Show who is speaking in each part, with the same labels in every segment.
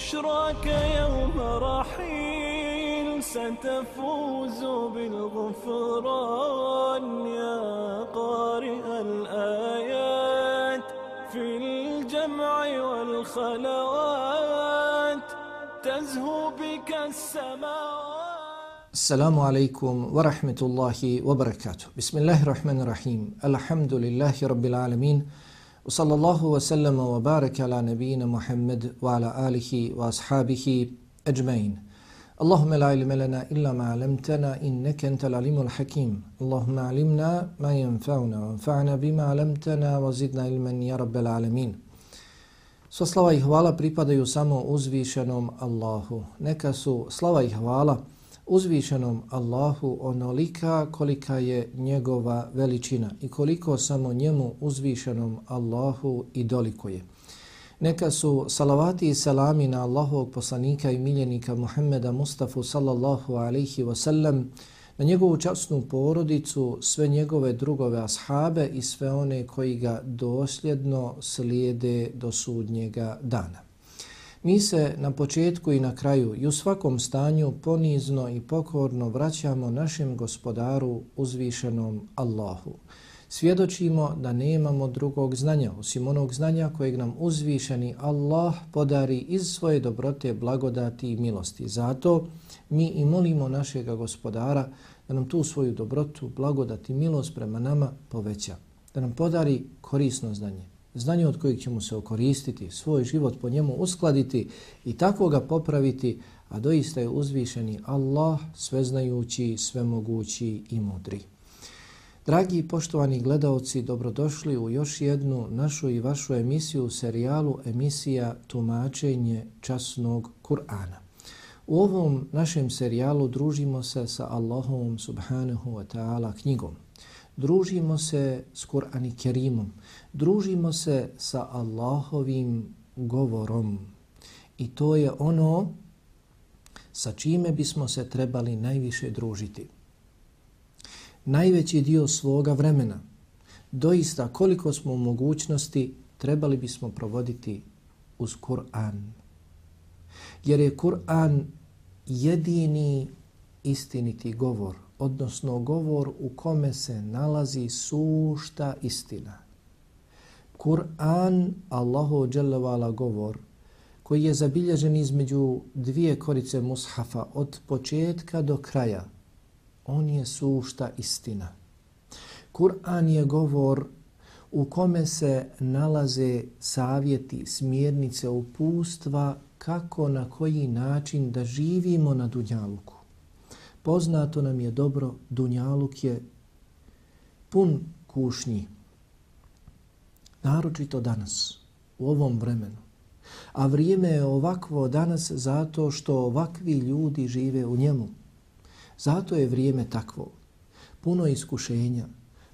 Speaker 1: بشراك يوم رحيل ستفوز بالغفران يا قارئ الآيات في الجمع والخلوات تزهو بك السماوات.
Speaker 2: السلام عليكم ورحمة الله وبركاته. بسم الله الرحمن الرحيم. الحمد لله رب العالمين. وصلى الله وسلم وبارك على نبينا محمد وعلى آله وأصحابه أجمعين اللهم لا علم لنا إلا ما علمتنا إنك أنت العليم الحكيم اللهم علمنا ما ينفعنا وانفعنا بما علمتنا وزدنا علما يا رب العالمين Sva slava i hvala pripadaju samo uzvišenom Allahu. Neka su slava i hvala uzvišenom Allahu onolika kolika je njegova veličina i koliko samo njemu uzvišenom Allahu i doliko je. Neka su salavati i salami na Allahovog poslanika i miljenika Muhammeda Mustafa sallallahu alaihi wasallam na njegovu časnu porodicu, sve njegove drugove ashabe i sve one koji ga dosljedno slijede do sudnjega dana. Mi se na početku i na kraju i u svakom stanju ponizno i pokorno vraćamo našem gospodaru uzvišenom Allahu. Svjedočimo da nemamo drugog znanja, osim onog znanja kojeg nam uzvišeni Allah podari iz svoje dobrote, blagodati i milosti. Zato mi i molimo našeg gospodara da nam tu svoju dobrotu, blagodati i milost prema nama poveća. Da nam podari korisno znanje. Znanje od kojeg ćemo se okoristiti, svoj život po njemu uskladiti i tako ga popraviti, a doista je uzvišeni Allah, sveznajući, svemogući i mudri. Dragi i poštovani gledaoci, dobrodošli u još jednu našu i vašu emisiju u serijalu emisija Tumačenje časnog Kur'ana. U ovom našem serijalu družimo se sa Allahom subhanahu wa ta'ala knjigom. Družimo se s Kur'ani Kerimom. Družimo se sa Allahovim govorom. I to je ono sa čime bismo se trebali najviše družiti najveći dio svoga vremena, doista koliko smo u mogućnosti, trebali bismo provoditi uz Kur'an. Jer je Kur'an jedini istiniti govor, odnosno govor u kome se nalazi sušta istina. Kur'an, Allahu dželevala govor, koji je zabilježen između dvije korice mushafa od početka do kraja, on je sušta istina. Kur'an je govor u kome se nalaze savjeti, smjernice, upustva kako na koji način da živimo na Dunjaluku. Poznato nam je dobro, Dunjaluk je pun kušnji. Naročito danas, u ovom vremenu. A vrijeme je ovakvo danas zato što ovakvi ljudi žive u njemu. Zato je vrijeme takvo. Puno iskušenja,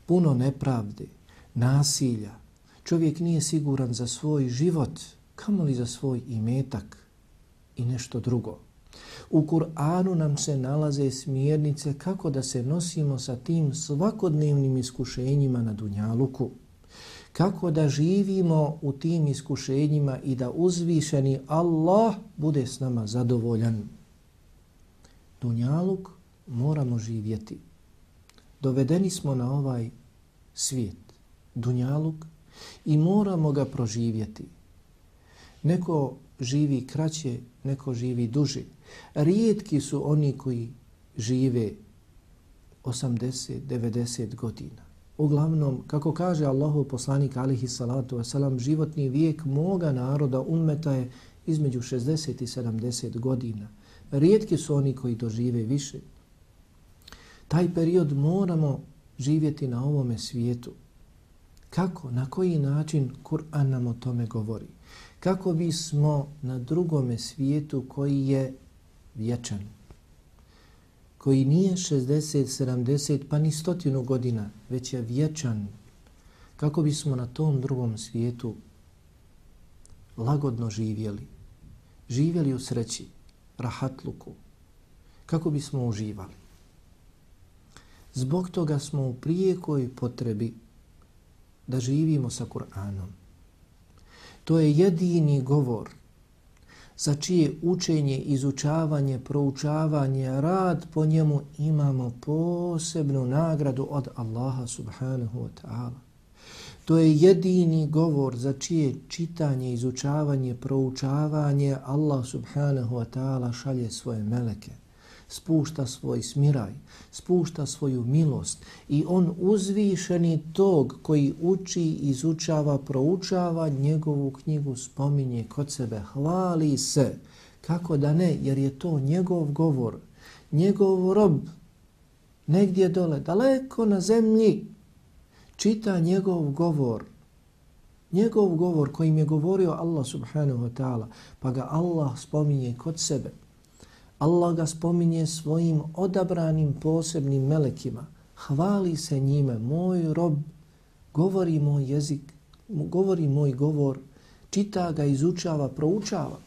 Speaker 2: puno nepravde, nasilja. Čovjek nije siguran za svoj život, kamo li za svoj imetak i nešto drugo. U Kur'anu nam se nalaze smjernice kako da se nosimo sa tim svakodnevnim iskušenjima na Dunjaluku. Kako da živimo u tim iskušenjima i da uzvišeni Allah bude s nama zadovoljan. Dunjaluk moramo živjeti. Dovedeni smo na ovaj svijet, dunjaluk, i moramo ga proživjeti. Neko živi kraće, neko živi duže. Rijetki su oni koji žive 80, 90 godina. Uglavnom, kako kaže Allahu poslanik alihi salatu wasalam, životni vijek moga naroda ummeta je između 60 i 70 godina. Rijetki su oni koji dožive više. Taj period moramo živjeti na ovome svijetu. Kako, na koji način Kur'an nam o tome govori? Kako bismo na drugome svijetu koji je vječan, koji nije 60, 70, pa ni stotinu godina, već je vječan, kako bismo na tom drugom svijetu lagodno živjeli, živjeli u sreći, rahatluku, kako bismo uživali. Zbog toga smo u prijekoj potrebi da živimo sa Kur'anom. To je jedini govor za čije učenje, izučavanje, proučavanje, rad po njemu imamo posebnu nagradu od Allaha subhanahu wa ta'ala. To je jedini govor za čije čitanje, izučavanje, proučavanje Allah subhanahu wa ta'ala šalje svoje meleke spušta svoj smiraj, spušta svoju milost i on uzvišeni tog koji uči, izučava, proučava njegovu knjigu, spominje kod sebe, hvali se. Kako da ne, jer je to njegov govor, njegov rob, negdje dole, daleko na zemlji, čita njegov govor, njegov govor kojim je govorio Allah subhanahu wa ta'ala, pa ga Allah spominje kod sebe. Allah ga spominje svojim odabranim posebnim melekima. Hvali se njime, moj rob, govori moj jezik, govori moj govor, čita ga, izučava, proučava,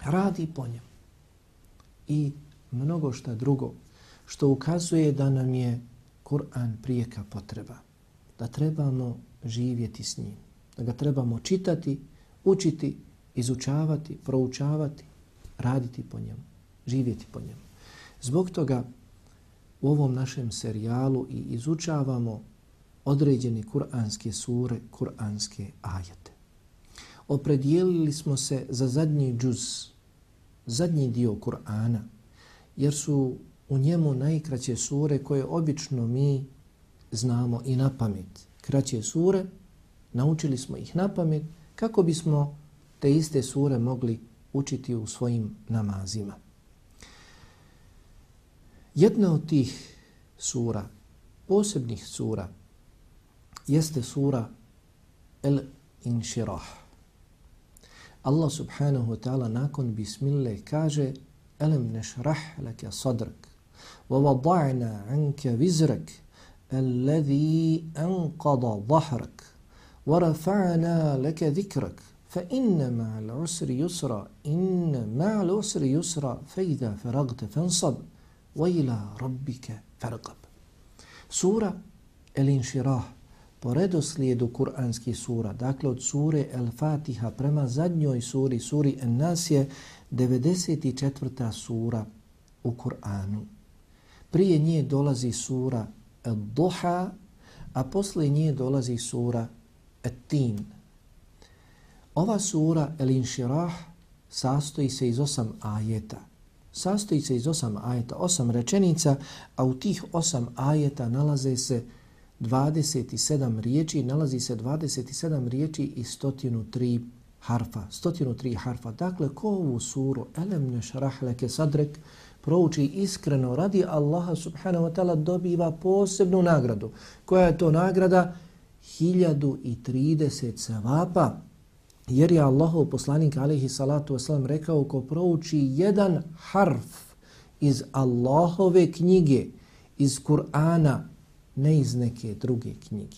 Speaker 2: radi po njem. I mnogo šta drugo, što ukazuje da nam je Kur'an prijeka potreba, da trebamo živjeti s njim, da ga trebamo čitati, učiti, izučavati, proučavati, raditi po njemu živjeti po njemu. Zbog toga u ovom našem serijalu i izučavamo određene kuranske sure, kuranske ajete. Opredijelili smo se za zadnji džuz, zadnji dio Kur'ana, jer su u njemu najkraće sure koje obično mi znamo i na pamet. Kraće sure, naučili smo ih na pamet kako bismo te iste sure mogli učiti u svojim namazima. Jedna od tih sura, posebnih sura, jeste sura El Inširah. Allah subhanahu wa ta'ala nakon bismille kaže Alam nešrah laka sadrak wa wada'na anka vizrak alladhi anqada dhahrak wa rafa'na laka dhikrak fa inna ma'al usri yusra inna ma'al usri yusra fa idha faragta fansab وَإِلَا رَبِّكَ فَرْقَبْ Sura El-Inširah po redoslijedu kuranskih sura, dakle od sure El-Fatiha prema zadnjoj suri, suri En-Nas je 94. sura u Kur'anu. Prije nje dolazi sura El-Duha, a posle nje dolazi sura Et-Tin. Ova sura El-Inširah sastoji se iz osam ajeta sastoji se iz osam ajeta, osam rečenica, a u tih osam ajeta nalaze se 27 riječi, nalazi se 27 riječi i 103 harfa. 103 harfa. Dakle, ko ovu suru Elem nešrah leke sadrek prouči iskreno radi Allaha subhanahu wa ta'ala dobiva posebnu nagradu. Koja je to nagrada? 1030 sevapa Jer je Allahov poslanik alaihi salatu wasalam rekao ko prouči jedan harf iz Allahove knjige, iz Kur'ana, ne iz neke druge knjige,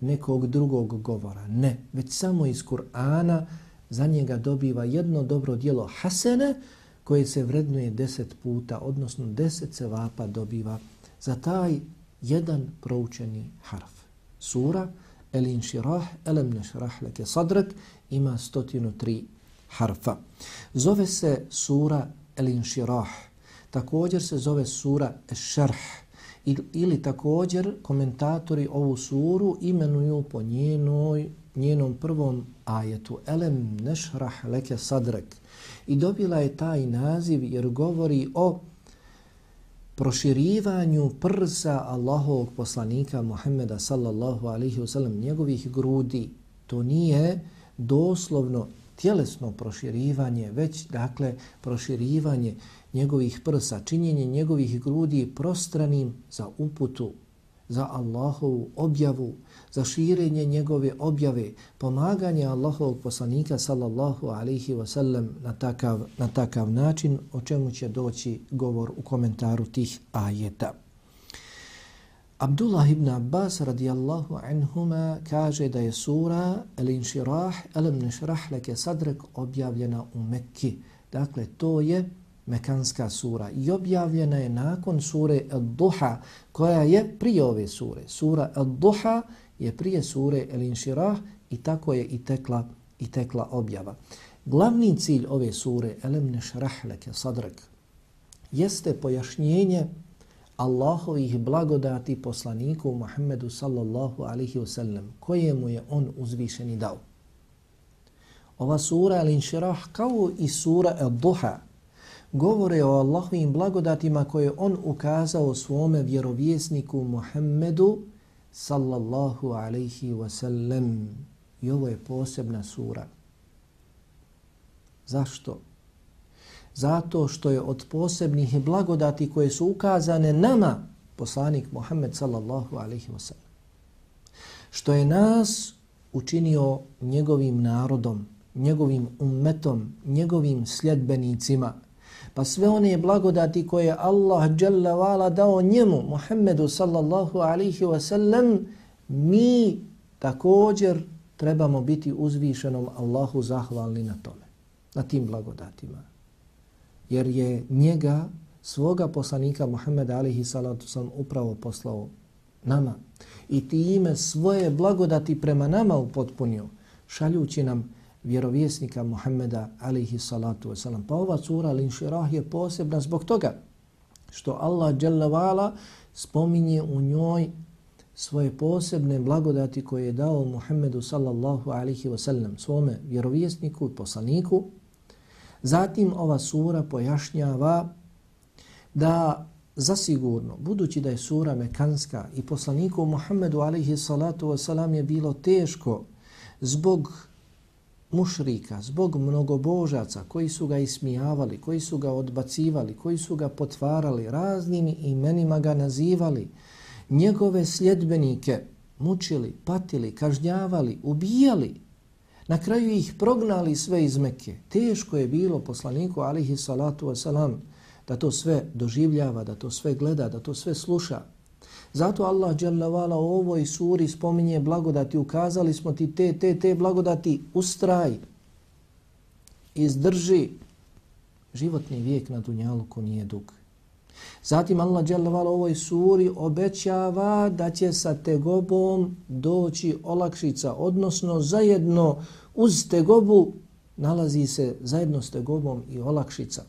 Speaker 2: nekog drugog govora, ne, već samo iz Kur'ana za njega dobiva jedno dobro dijelo hasene koje se vrednuje deset puta, odnosno deset cevapa dobiva za taj jedan proučeni harf. Sura El inširah, elem nešrah leke sadrak, ima 103 harfa. Zove se sura El inširah. Također se zove sura Ešarh. Ili također komentatori ovu suru imenuju po njenoj, njenom prvom ajetu. Elem nešrah leke sadrak. I dobila je taj naziv jer govori o proširivanju prsa Allahovog poslanika Muhammeda sallallahu alaihi wasallam, njegovih grudi, to nije doslovno tjelesno proširivanje, već dakle proširivanje njegovih prsa, činjenje njegovih grudi prostranim za uputu, za Allahovu objavu, za širenje njegove objave, pomaganje Allahovog poslanika sallallahu alaihi wasallam na takav, na takav način, o čemu će doći govor u komentaru tih ajeta. Abdullah ibn Abbas radijallahu anhuma kaže da je sura Al-Inširah, Alam nešrah leke sadrek objavljena u Mekki. Dakle, to je Mekanska sura i objavljena je nakon sure Ad-Duha koja je prije ove sure. Sura Ad-Duha je prije sure El-Inširah i tako je i tekla, i tekla objava. Glavni cilj ove sure Elem nešrah leke sadrak jeste pojašnjenje Allahovih blagodati poslaniku Muhammedu sallallahu alaihi wasallam, kojemu je on uzvišeni dao. Ova sura Al-Inširah kao i sura Ad-Duha govore o Allahovim blagodatima koje on ukazao svome vjerovjesniku Muhammedu sallallahu alaihi wasallam. I ovo je posebna sura. Zašto? zato što je od posebnih blagodati koje su ukazane nama poslanik Muhammed sallallahu alaihi wasallam. Što je nas učinio njegovim narodom, njegovim ummetom, njegovim sljedbenicima, pa sve one blagodati koje Allah jalla dao njemu, Muhammedu sallallahu alaihi wa sallam, mi također trebamo biti uzvišenom Allahu zahvalni na tome, na tim blagodatima. Jer je njega, svoga poslanika Muhammeda alihi salatu sam upravo poslao nama. I time svoje blagodati prema nama upotpunio, šaljući nam vjerovjesnika Muhammeda alaihi salatu wasalam. Pa ova sura Linširah je posebna zbog toga što Allah dželavala spominje u njoj svoje posebne blagodati koje je dao Muhammedu sallallahu alaihi wasallam, svome vjerovjesniku i poslaniku, Zatim ova sura pojašnjava da zasigurno, budući da je sura mekanska i poslaniku Muhammedu alaihi salatu wasalam je bilo teško zbog mušrika, zbog mnogobožaca koji su ga ismijavali, koji su ga odbacivali, koji su ga potvarali, raznim imenima ga nazivali, njegove sljedbenike mučili, patili, kažnjavali, ubijali, Na kraju ih prognali sve iz Mekke. Teško je bilo poslaniku alihi salatu wasalam da to sve doživljava, da to sve gleda, da to sve sluša. Zato Allah dželavala u ovoj suri spominje blagodati. Ukazali smo ti te, te, te blagodati. Ustraj. Izdrži. Životni vijek na Dunjaluku nije dug. Zatim Allah dželavala u ovoj suri obećava da će sa tegobom doći olakšica, odnosno zajedno uz tegobu nalazi se zajedno s tegobom i olakšica.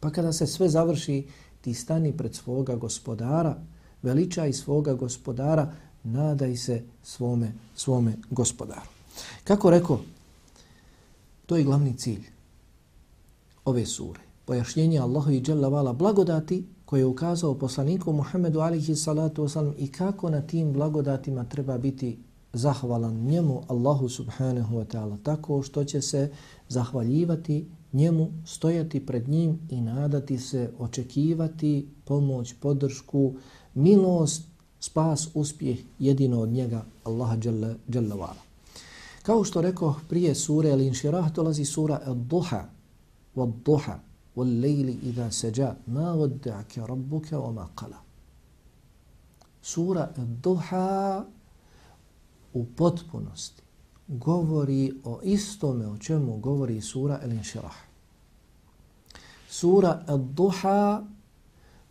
Speaker 2: Pa kada se sve završi, ti stani pred svoga gospodara, veličaj svoga gospodara, nadaj se svome, svome gospodaru. Kako rekao, to je glavni cilj ove sure pojašnjenje Allahu i Jalla vala blagodati koje je ukazao poslaniku Muhammedu alihi salatu wasalam i kako na tim blagodatima treba biti zahvalan njemu Allahu subhanahu wa ta'ala tako što će se zahvaljivati njemu, stojati pred njim i nadati se, očekivati pomoć, podršku, milost, spas, uspjeh jedino od njega, Allaha Jalla Kao što rekao prije sure El Inširah, dolazi sura Al-Duha, Wad-Duha, Wal Lejli Iza Seđa, Ma Vodda'ke Rabbuke Oma Qala. Sura Al-Duha u potpunosti govori o istome o čemu govori sura El Inširah. Sura Duha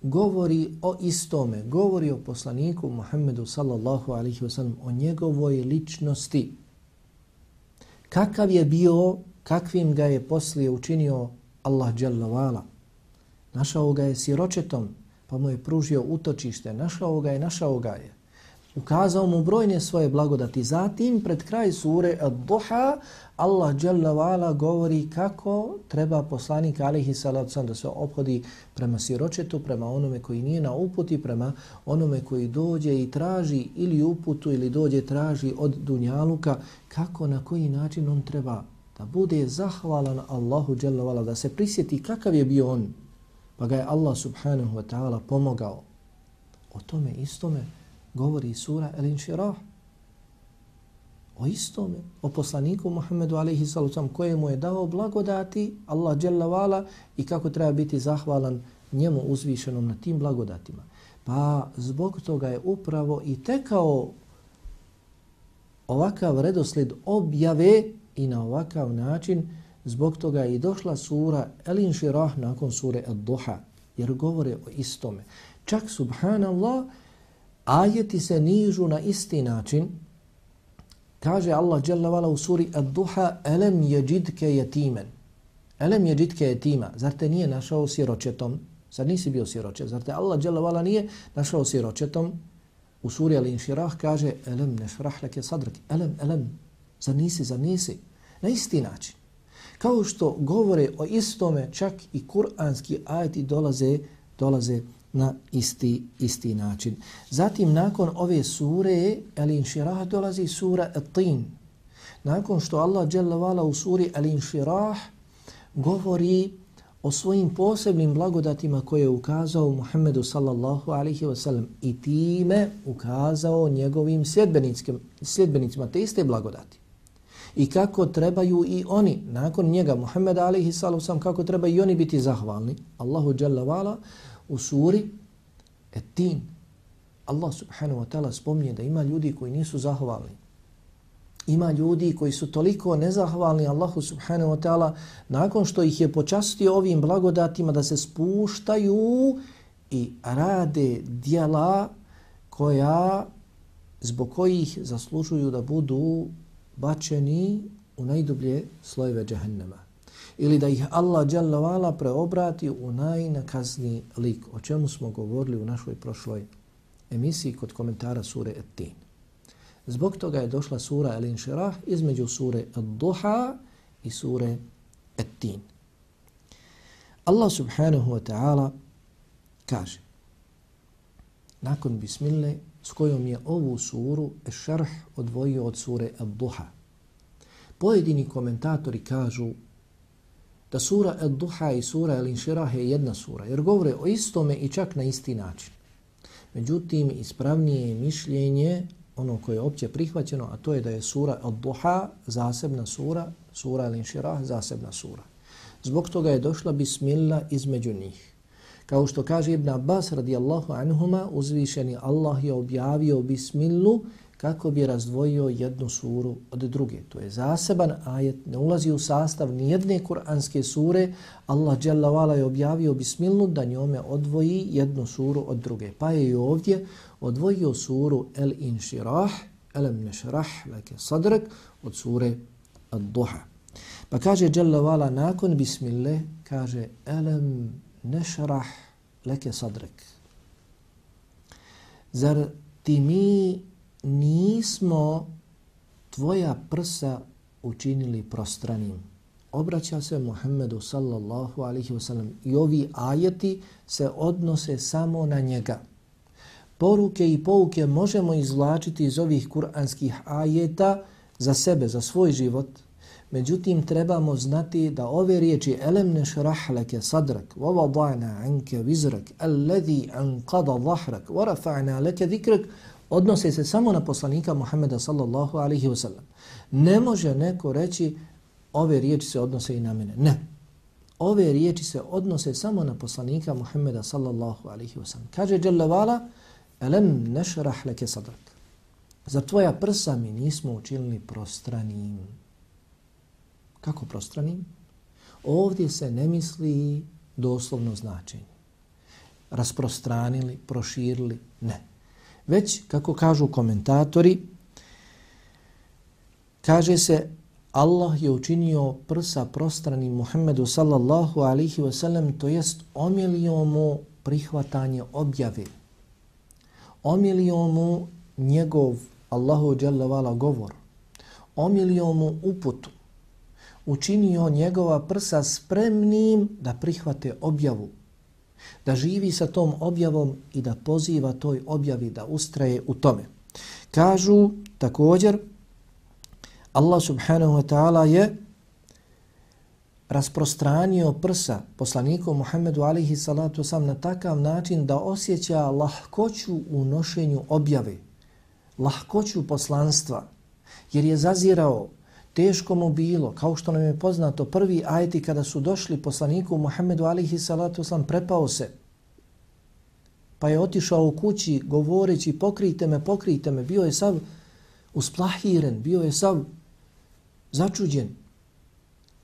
Speaker 2: govori o istome, govori o poslaniku Muhammedu sallallahu alaihi wa sallam, o njegovoj ličnosti. Kakav je bio, kakvim ga je poslije učinio Allah Jalla Našao ga je siročetom, pa mu je pružio utočište. Našao ga je, našao ga je ukazao mu brojne svoje blagodati. Zatim, pred kraj sure Ad-Duha, Allah Jalla govori kako treba poslanik alihi salatu da se obhodi prema siročetu, prema onome koji nije na uputi, prema onome koji dođe i traži ili uputu ili dođe traži od dunjaluka, kako, na koji način on treba da bude zahvalan Allahu Jalla da se prisjeti kakav je bio on, pa ga je Allah subhanahu wa ta'ala pomogao. O tome istome govori sura El-Inširah. O istome, o poslaniku Muhammedu alaihi sallam kojemu je dao blagodati Allah Jalla wa'ala i kako treba biti zahvalan njemu uzvišenom na tim blagodatima. Pa zbog toga je upravo i tekao ovakav redosled objave i na ovakav način zbog toga je i došla sura El Inširah nakon sure Ad-Duha jer govore o istome. Čak subhanallah ajeti se nižu na isti način. Kaže Allah Jalla vala u suri Ad-Duha elem jeđidke jetimen elem jeđidke jetima zar te nije našao siročetom zar nisi bio siročet zar te Allah Jalla vala nije našao siročetom u suri Al-Inširah kaže elem nešrah leke sadrak. Elem elem. Zar nisi zar nisi? Na isti način. Kao što govore o istome čak i kuranski ajeti dolaze dolaze na isti isti način. Zatim nakon ove sure Al-Inširah dolazi sura At-Tin. Nakon što Allah dželavala u suri Al-Inširah govori o svojim posebnim blagodatima koje je ukazao Muhammedu sallallahu alaihi wasallam i time ukazao njegovim sljedbenicima, te iste blagodati i kako trebaju i oni nakon njega Muhammed alaihi sallam kako treba i oni biti zahvalni Allahu dželavala u suri Etin Allah subhanahu wa ta'ala spomnije da ima ljudi koji nisu zahvalni ima ljudi koji su toliko nezahvalni Allahu subhanahu wa ta'ala nakon što ih je počastio ovim blagodatima da se spuštaju i rade dijela koja zbog kojih zaslužuju da budu bačeni u najdublje slojeve džahennema. Ili da ih Allah dželle preobrati u najnakazni lik, o čemu smo govorili u našoj prošloj emisiji kod komentara sure At-Tin. Zbog toga je došla sura El-Inširah između sure Ad-Duha i sure At-Tin. Allah subhanahu wa ta'ala kaže nakon bismillah s kojom je ovu suru Ešarh odvojio od sure Ad-Duha. Pojedini komentatori kažu da sura Ad-Duha i sura Al-Inširah je jedna sura, jer govore o istome i čak na isti način. Međutim, ispravnije je mišljenje, ono koje je opće prihvaćeno, a to je da je sura Ad-Duha zasebna sura, sura Al-Inširah zasebna sura. Zbog toga je došla bismillah između njih. Kao što kaže Ibn Abbas radijallahu anhuma, uzvišeni Allah je objavio bismillu kako bi razdvojio jednu suru od druge. To je zaseban ajet, ne ulazi u sastav nijedne kuranske sure. Allah vala je objavio bismillu da njome odvoji jednu suru od druge. Pa je i ovdje odvojio suru El Inširah, Elem Nešrah, leke sadrak, od sure Ad-Duha. Pa kaže vala nakon bismille, kaže Elem nešrah leke Sadrak. Zar ti mi nismo tvoja prsa učinili prostranim? Obraća se Muhammedu sallallahu alihi wasallam i ovi ajeti se odnose samo na njega. Poruke i pouke možemo izvlačiti iz ovih kuranskih ajeta za sebe, za svoj život, Međutim, trebamo znati da ove riječi elem nešrah leke sadrak, wa wada'na anke vizrak, alladhi anqada zahrak, wa rafa'na leke dikrak, odnose se samo na poslanika Muhammeda sallallahu alaihi wa sallam. Ne može neko reći ove riječi se odnose i na mene. Ne. Ove riječi se odnose samo na poslanika Muhammeda sallallahu alaihi wa sallam. Kaže Jalla elem nešrah leke sadrak. Za tvoja prsa mi nismo učinili prostranim. Kako prostranim? Ovdje se ne misli doslovno značenje. Rasprostranili, proširili, ne. Već, kako kažu komentatori, kaže se Allah je učinio prsa prostranim Muhammedu sallallahu alihi wasallam, to jest omilio mu prihvatanje objave. Omilio mu njegov Allahu dželavala govor, omilio mu uputu, učinio njegova prsa spremnim da prihvate objavu, da živi sa tom objavom i da poziva toj objavi da ustraje u tome. Kažu također, Allah subhanahu wa ta'ala je rasprostranio prsa poslaniku Muhammedu alihi salatu sam na takav način da osjeća lahkoću u nošenju objave, lahkoću poslanstva, jer je zazirao, teško mu bilo, kao što nam je poznato, prvi ajeti kada su došli poslaniku Muhammedu alihi salatu oslam prepao se, pa je otišao u kući govoreći pokrijte me, pokrijte me, bio je sav usplahiren, bio je sav začuđen.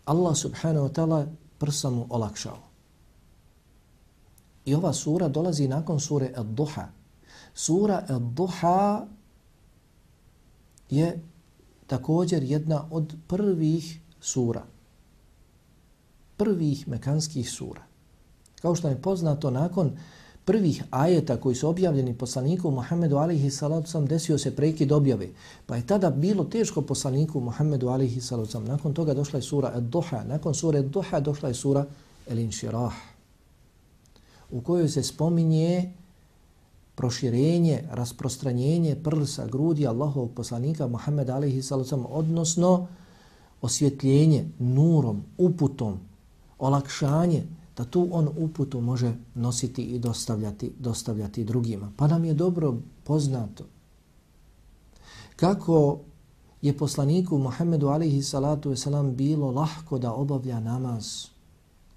Speaker 2: Allah subhanahu wa ta'ala prsa mu olakšao. I ova sura dolazi nakon sure Ad-Duha. Sura Ad-Duha je također jedna od prvih sura. Prvih mekanskih sura. Kao što je poznato, nakon prvih ajeta koji su objavljeni poslaniku Muhammedu alihi salatu sam desio se prekid objave. Pa je tada bilo teško poslaniku Muhammedu alihi salatu sam. Nakon toga došla je sura Ad-Duha. Nakon sure Ad-Duha došla je sura El-Inširah. U kojoj se spominje proširenje, rasprostranjenje prsa, grudi Allahovog poslanika Muhammed alaihi sallam, odnosno osvjetljenje nurom, uputom, olakšanje, da tu on uputu može nositi i dostavljati, dostavljati drugima. Pa nam je dobro poznato kako je poslaniku Muhammedu alaihi salatu wasalam bilo lahko da obavlja namaz.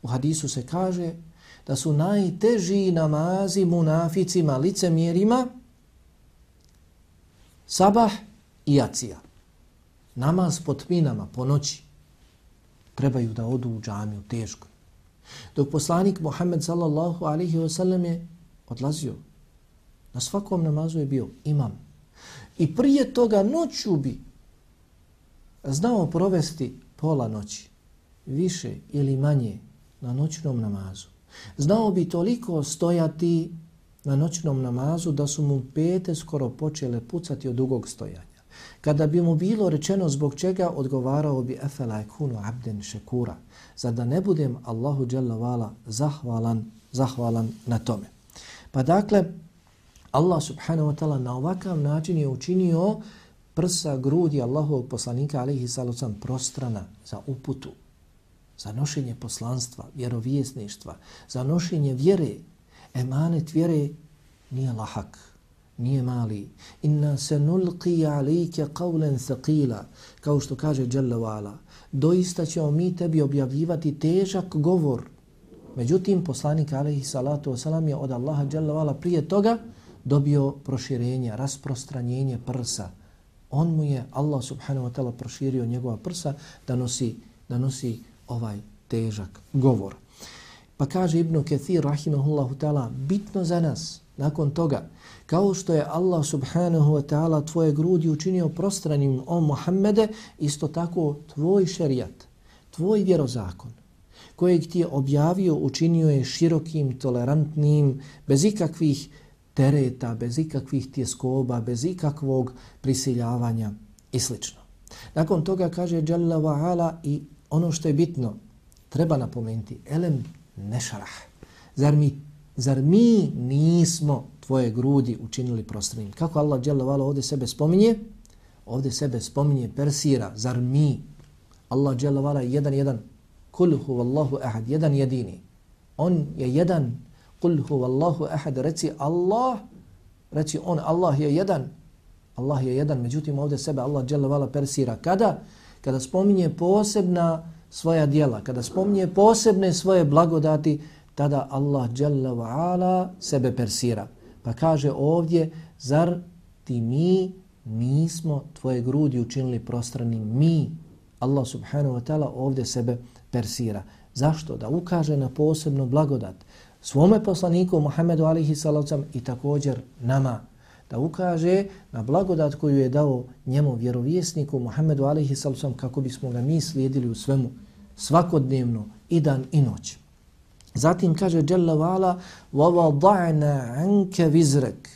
Speaker 2: U hadisu se kaže da su najteži namazi munaficima, licemjerima, sabah i jacija. Namaz pod tminama, po noći, trebaju da odu u džamiju, teško. Dok poslanik Muhammed sallallahu alaihi wa sallam je odlazio, na svakom namazu je bio imam. I prije toga noću bi znao provesti pola noći, više ili manje na noćnom namazu. Znao bi toliko stojati na noćnom namazu da su mu pete skoro počele pucati od dugog stojanja. Kada bi mu bilo rečeno zbog čega, odgovarao bi efela ekunu abden šekura. Za da ne budem Allahu vala zahvalan, zahvalan na tome. Pa dakle, Allah subhanahu wa ta'ala na ovakav način je učinio prsa grudi Allahovog poslanika alaihi sallam prostrana za uputu za nošenje poslanstva, vjerovjesništva, za nošenje vjere, emanet vjere nije lahak, nije mali. Inna se nulqi alike qavlen thaqila, kao što kaže Jalla wa'ala, doista ćemo mi tebi objavljivati težak govor. Međutim, poslanik alaihi salatu wasalam je od Allaha Jalla wa'ala prije toga dobio proširenje, rasprostranjenje prsa. On mu je, Allah subhanahu wa ta'ala, proširio njegova prsa da nosi, da nosi ovaj težak govor. Pa kaže Ibnu Kathir, rahimahullahu ta'ala, bitno za nas, nakon toga, kao što je Allah subhanahu wa ta'ala tvoje grudi učinio prostranim o Muhammede, isto tako tvoj šerijat, tvoj vjerozakon, kojeg ti je objavio, učinio je širokim, tolerantnim, bez ikakvih tereta, bez ikakvih tjeskoba, bez ikakvog prisiljavanja i sl. Nakon toga kaže Jalla wa ala i ono što je bitno, treba napomenuti, elem nešarah. Zar mi, zar mi nismo tvoje grudi učinili prostranim? Kako Allah dželavala ovdje sebe spominje? Ovdje sebe spominje Persira. Zar mi? Allah dželavala je jedan, jedan. Kul huvallahu ahad, jedan jedini. On je jedan. Kul huvallahu ahad, reci Allah, reci on, Allah je jedan. Allah je jedan, međutim ovdje sebe Allah dželavala Persira. Kada? kada kada spominje posebna svoja dijela, kada spominje posebne svoje blagodati, tada Allah Jalla wa ala sebe persira. Pa kaže ovdje, zar ti mi nismo tvoje grudi učinili prostranim? Mi, Allah subhanahu wa ta'ala, ovdje sebe persira. Zašto? Da ukaže na posebnu blagodat svome poslaniku Muhammedu alihi salavcam i također nama da ukaže na blagodat koju je dao njemu vjerovjesniku Muhammedu alaihi sallam kako bismo ga mi slijedili u svemu svakodnevno i dan i noć. Zatim kaže Jalla vala وَوَضَعْنَا عَنْكَ vizrek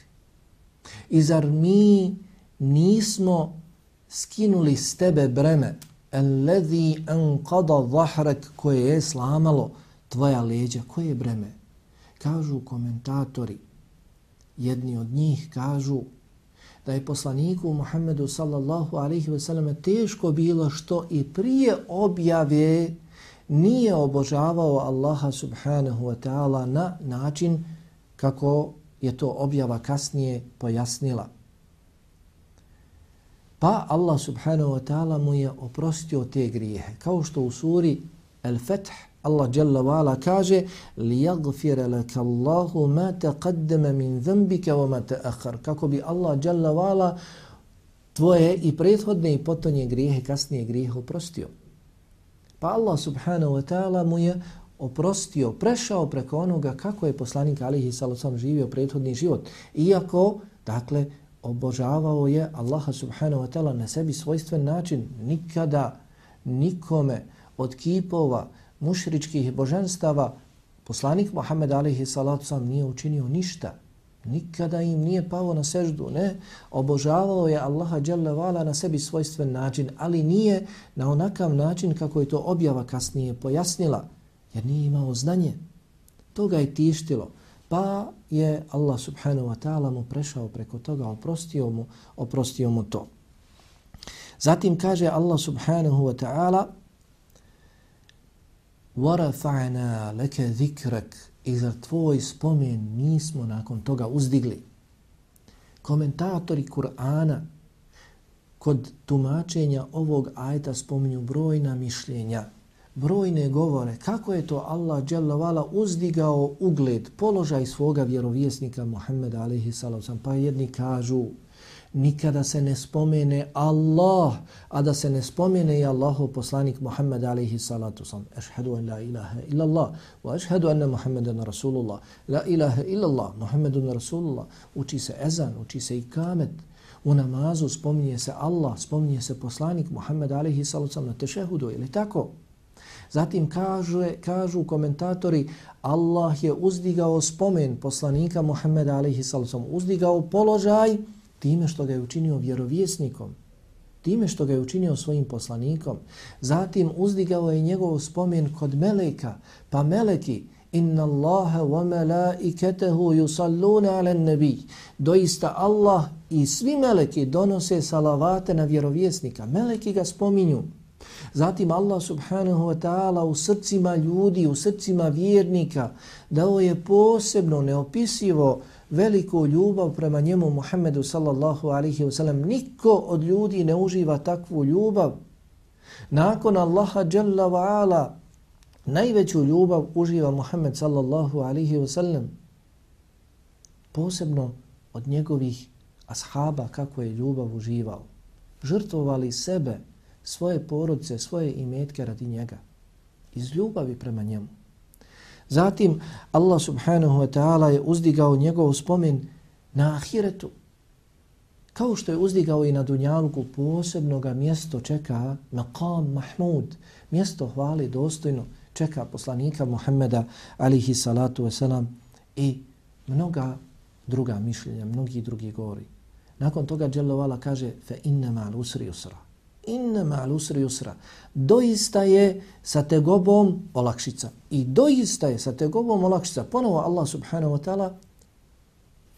Speaker 2: I zar mi nismo skinuli s tebe breme alladhi anqada dhahrak koje je slamalo tvoja leđa koje je breme kažu komentatori jedni od njih kažu da je poslaniku Muhammedu sallallahu alaihi ve selleme teško bilo što i prije objave nije obožavao Allaha subhanahu wa ta'ala na način kako je to objava kasnije pojasnila. Pa Allah subhanahu wa ta'ala mu je oprostio te grijehe. Kao što u suri El-Fath Allah dželle vala kaže li yagfir lak Allahu ma taqaddama min dhanbika wa ma ta'akhkhar. Kako bi Allah dželle vala tvoje i prethodne i potonje grijehe kasnije grijehe oprostio. Pa Allah subhanahu wa ta'ala mu je oprostio prešao preko onoga kako je poslanik alihi sallallahu živio prethodni život. Iako dakle obožavao je Allaha subhanahu wa ta'ala na sebi svojstven način nikada nikome od kipova mušričkih božanstava poslanik Muhammed alihi sam nije učinio ništa. Nikada im nije pao na seždu, ne. Obožavao je Allaha dželle vala na sebi svojstven način, ali nije na onakav način kako je to objava kasnije pojasnila, jer nije imao znanje. To ga je tištilo. Pa je Allah subhanahu wa ta'ala mu prešao preko toga, oprostio mu, oprostio mu to. Zatim kaže Allah subhanahu wa ta'ala وَرَفَعْنَا لَكَ ذِكْرَكَ i za tvoj spomen nismo nakon toga uzdigli. Komentatori Kur'ana kod tumačenja ovog ajta spominju brojna mišljenja, brojne govore kako je to Allah dželavala uzdigao ugled, položaj svoga vjerovjesnika Muhammeda alaihi sallam. Pa jedni kažu nikada se ne spomene Allah, a da se ne spomene i Allahu poslanik Muhammed alaihi salatu sam. Ešhedu an la ilaha illa Allah, wa ešhedu anna Muhammeden Rasulullah. La ilaha illa Allah, Muhammedun Rasulullah. Uči se ezan, uči se i kamet. U namazu spominje se Allah, spominje se poslanik Muhammed alaihi salatu sam na tešehudu, ili tako? Zatim kažu, kažu komentatori Allah je uzdigao spomen poslanika Muhammeda alaihi salatu sam, uzdigao položaj time što ga je učinio vjerovjesnikom, time što ga je učinio svojim poslanikom. Zatim uzdigao je njegov spomen kod meleka, pa meleki, inna Allahe wa melaiketehu yusalluna ala nabi. Doista Allah i svi meleki donose salavate na vjerovjesnika. Meleki ga spominju. Zatim Allah subhanahu wa ta'ala u srcima ljudi, u srcima vjernika dao je posebno neopisivo veliku ljubav prema njemu Muhammedu sallallahu alaihi wa sallam. Niko od ljudi ne uživa takvu ljubav. Nakon Allaha jalla wa ala najveću ljubav uživa Muhammed sallallahu alaihi wa sallam. Posebno od njegovih ashaba kako je ljubav uživao. Žrtvovali sebe, svoje porodce, svoje imetke radi njega. Iz ljubavi prema njemu. Zatim Allah subhanahu wa ta'ala je uzdigao njegov spomen na ahiretu. Kao što je uzdigao i na dunjalku ga mjesto čeka maqam mahmud, mjesto hvali dostojno čeka poslanika Muhammeda alihi salatu wasalam i mnoga druga mišljenja, mnogi drugi govori. Nakon toga Jalla kaže fe inna ma'al usri usra inna ma'al usri usra. Doista je sa tegobom olakšica. I doista je sa tegobom olakšica. Ponovo Allah subhanahu wa ta'ala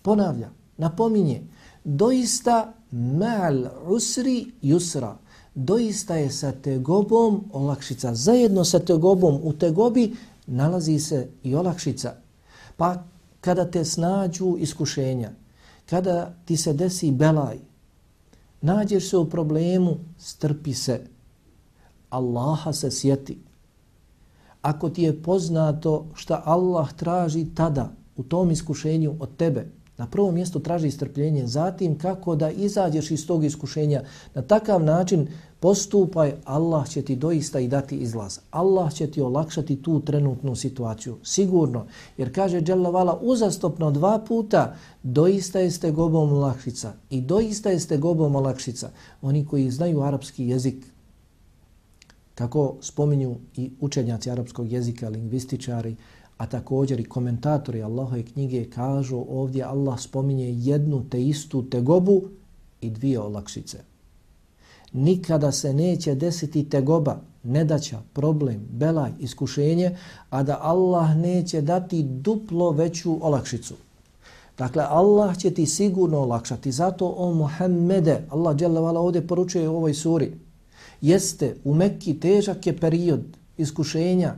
Speaker 2: ponavlja, napominje. Doista ma'al usri yusra. Doista je sa tegobom olakšica. Zajedno sa tegobom u tegobi nalazi se i olakšica. Pa kada te snađu iskušenja, kada ti se desi belaj, nađeš se u problemu, strpi se. Allaha se sjeti. Ako ti je poznato šta Allah traži tada u tom iskušenju od tebe, na prvom mjestu traži strpljenje, zatim kako da izađeš iz tog iskušenja, na takav način postupaj, Allah će ti doista i dati izlaz. Allah će ti olakšati tu trenutnu situaciju, sigurno. Jer kaže Vala uzastopno dva puta, doista jeste gobom olakšica i doista jeste gobom olakšica. Oni koji znaju arapski jezik, kako spominju i učenjaci arapskog jezika, lingvističari, A također i komentatori Allahove knjige kažu ovdje Allah spominje jednu te istu tegobu i dvije olakšice. Nikada se neće desiti tegoba, nedaća, problem, belaj, iskušenje, a da Allah neće dati duplo veću olakšicu. Dakle, Allah će ti sigurno olakšati. Zato o Muhammede, Allah dželavala ovdje poručuje u ovoj suri, jeste u Mekki težak je period iskušenja,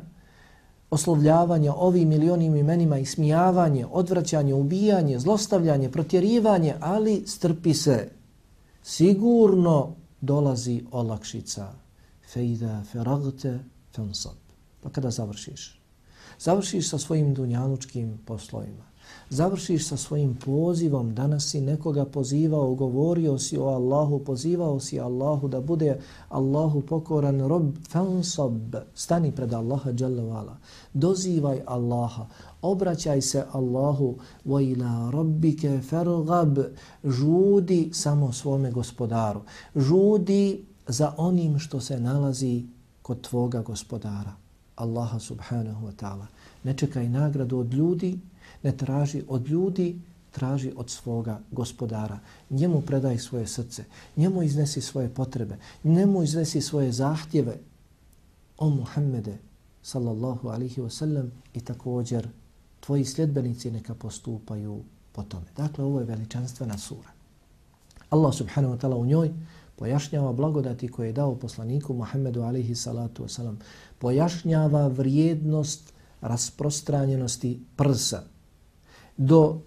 Speaker 2: oslovljavanja ovim milionim imenima i smijavanje, odvraćanje, ubijanje, zlostavljanje, protjerivanje, ali strpi se. Sigurno dolazi olakšica. Fejda feragte fensab. Pa kada završiš? Završiš sa svojim dunjanučkim poslovima završiš sa svojim pozivom, danas si nekoga pozivao, govorio si o Allahu, pozivao si Allahu da bude Allahu pokoran rob, fansab, stani pred Allaha dželjavala, dozivaj Allaha, obraćaj se Allahu, wa ila rabbike farghab. žudi samo svome gospodaru, žudi za onim što se nalazi kod tvoga gospodara, Allaha subhanahu wa ta'ala. Ne čekaj nagradu od ljudi, ne traži od ljudi, traži od svoga gospodara. Njemu predaj svoje srce, njemu iznesi svoje potrebe, njemu iznesi svoje zahtjeve. O Muhammede, sallallahu alihi wasallam, i također tvoji sljedbenici neka postupaju po tome. Dakle, ovo je veličanstvena sura. Allah subhanahu wa ta'ala u njoj pojašnjava blagodati koje je dao poslaniku Muhammedu alihi salatu wasalam, pojašnjava vrijednost rasprostranjenosti prsa, do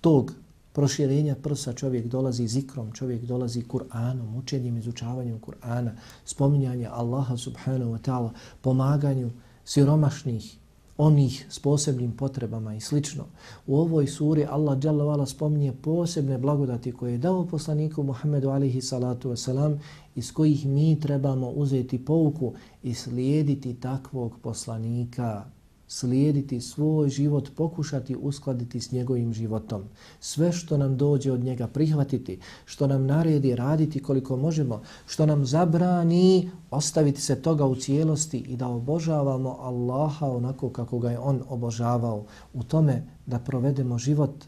Speaker 2: tog proširenja prsa čovjek dolazi zikrom, čovjek dolazi Kur'anom, učenjem, izučavanjem Kur'ana, spominjanje Allaha subhanahu wa ta'ala, pomaganju siromašnih, onih s posebnim potrebama i slično. U ovoj suri Allah dželle spominje posebne blagodati koje je dao poslaniku Muhammedu alihi salatu wasalam iz kojih mi trebamo uzeti pouku i slijediti takvog poslanika slijediti svoj život, pokušati uskladiti s njegovim životom. Sve što nam dođe od njega prihvatiti, što nam naredi raditi koliko možemo, što nam zabrani ostaviti se toga u cijelosti i da obožavamo Allaha onako kako ga je on obožavao. U tome da provedemo život,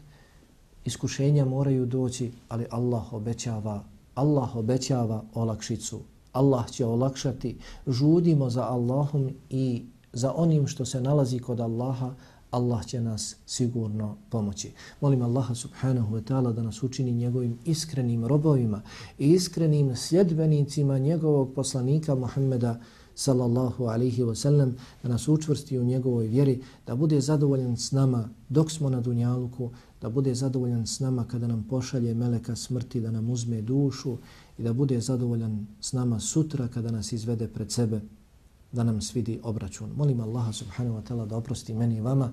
Speaker 2: iskušenja moraju doći, ali Allah obećava, Allah obećava olakšicu. Allah će olakšati, žudimo za Allahom i za onim što se nalazi kod Allaha, Allah će nas sigurno pomoći. Molim Allaha subhanahu wa ta'ala da nas učini njegovim iskrenim robovima i iskrenim sljedbenicima njegovog poslanika Muhammeda sallallahu alaihi wa sallam, da nas učvrsti u njegovoj vjeri, da bude zadovoljan s nama dok smo na dunjaluku, da bude zadovoljan s nama kada nam pošalje meleka smrti da nam uzme dušu i da bude zadovoljan s nama sutra kada nas izvede pred sebe da nam svidi obračun. Molim Allaha subhanahu wa ta'ala da oprosti meni i vama,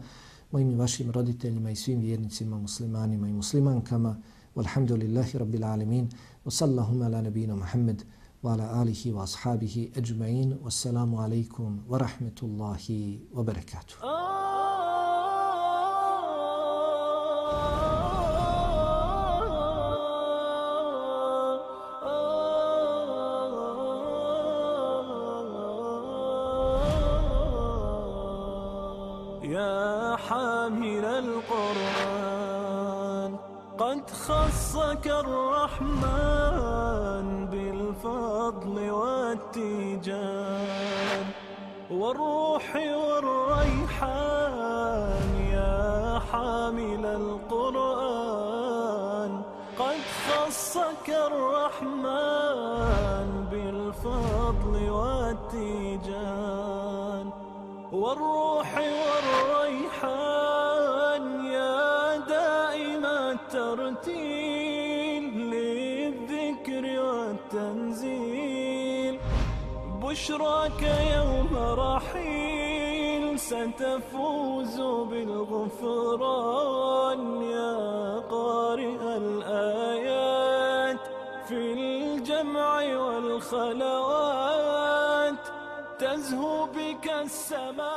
Speaker 2: mojim i vašim roditeljima i svim vjernicima, muslimanima i muslimankama. Walhamdulillahi rabbil alemin. Wa sallahuma ala nabina Muhammad wa ala alihi wa ashabihi ajma'in. Wassalamu alaikum wa rahmetullahi wa barakatuh. Oh! Oh.
Speaker 1: خصك الرحمن بالفضل والتيجان والروح والريحان يا حامل القرآن بشراك يوم رحيل ستفوز بالغفران يا قارئ الآيات. في الجمع والخلوات تزهو بك السماء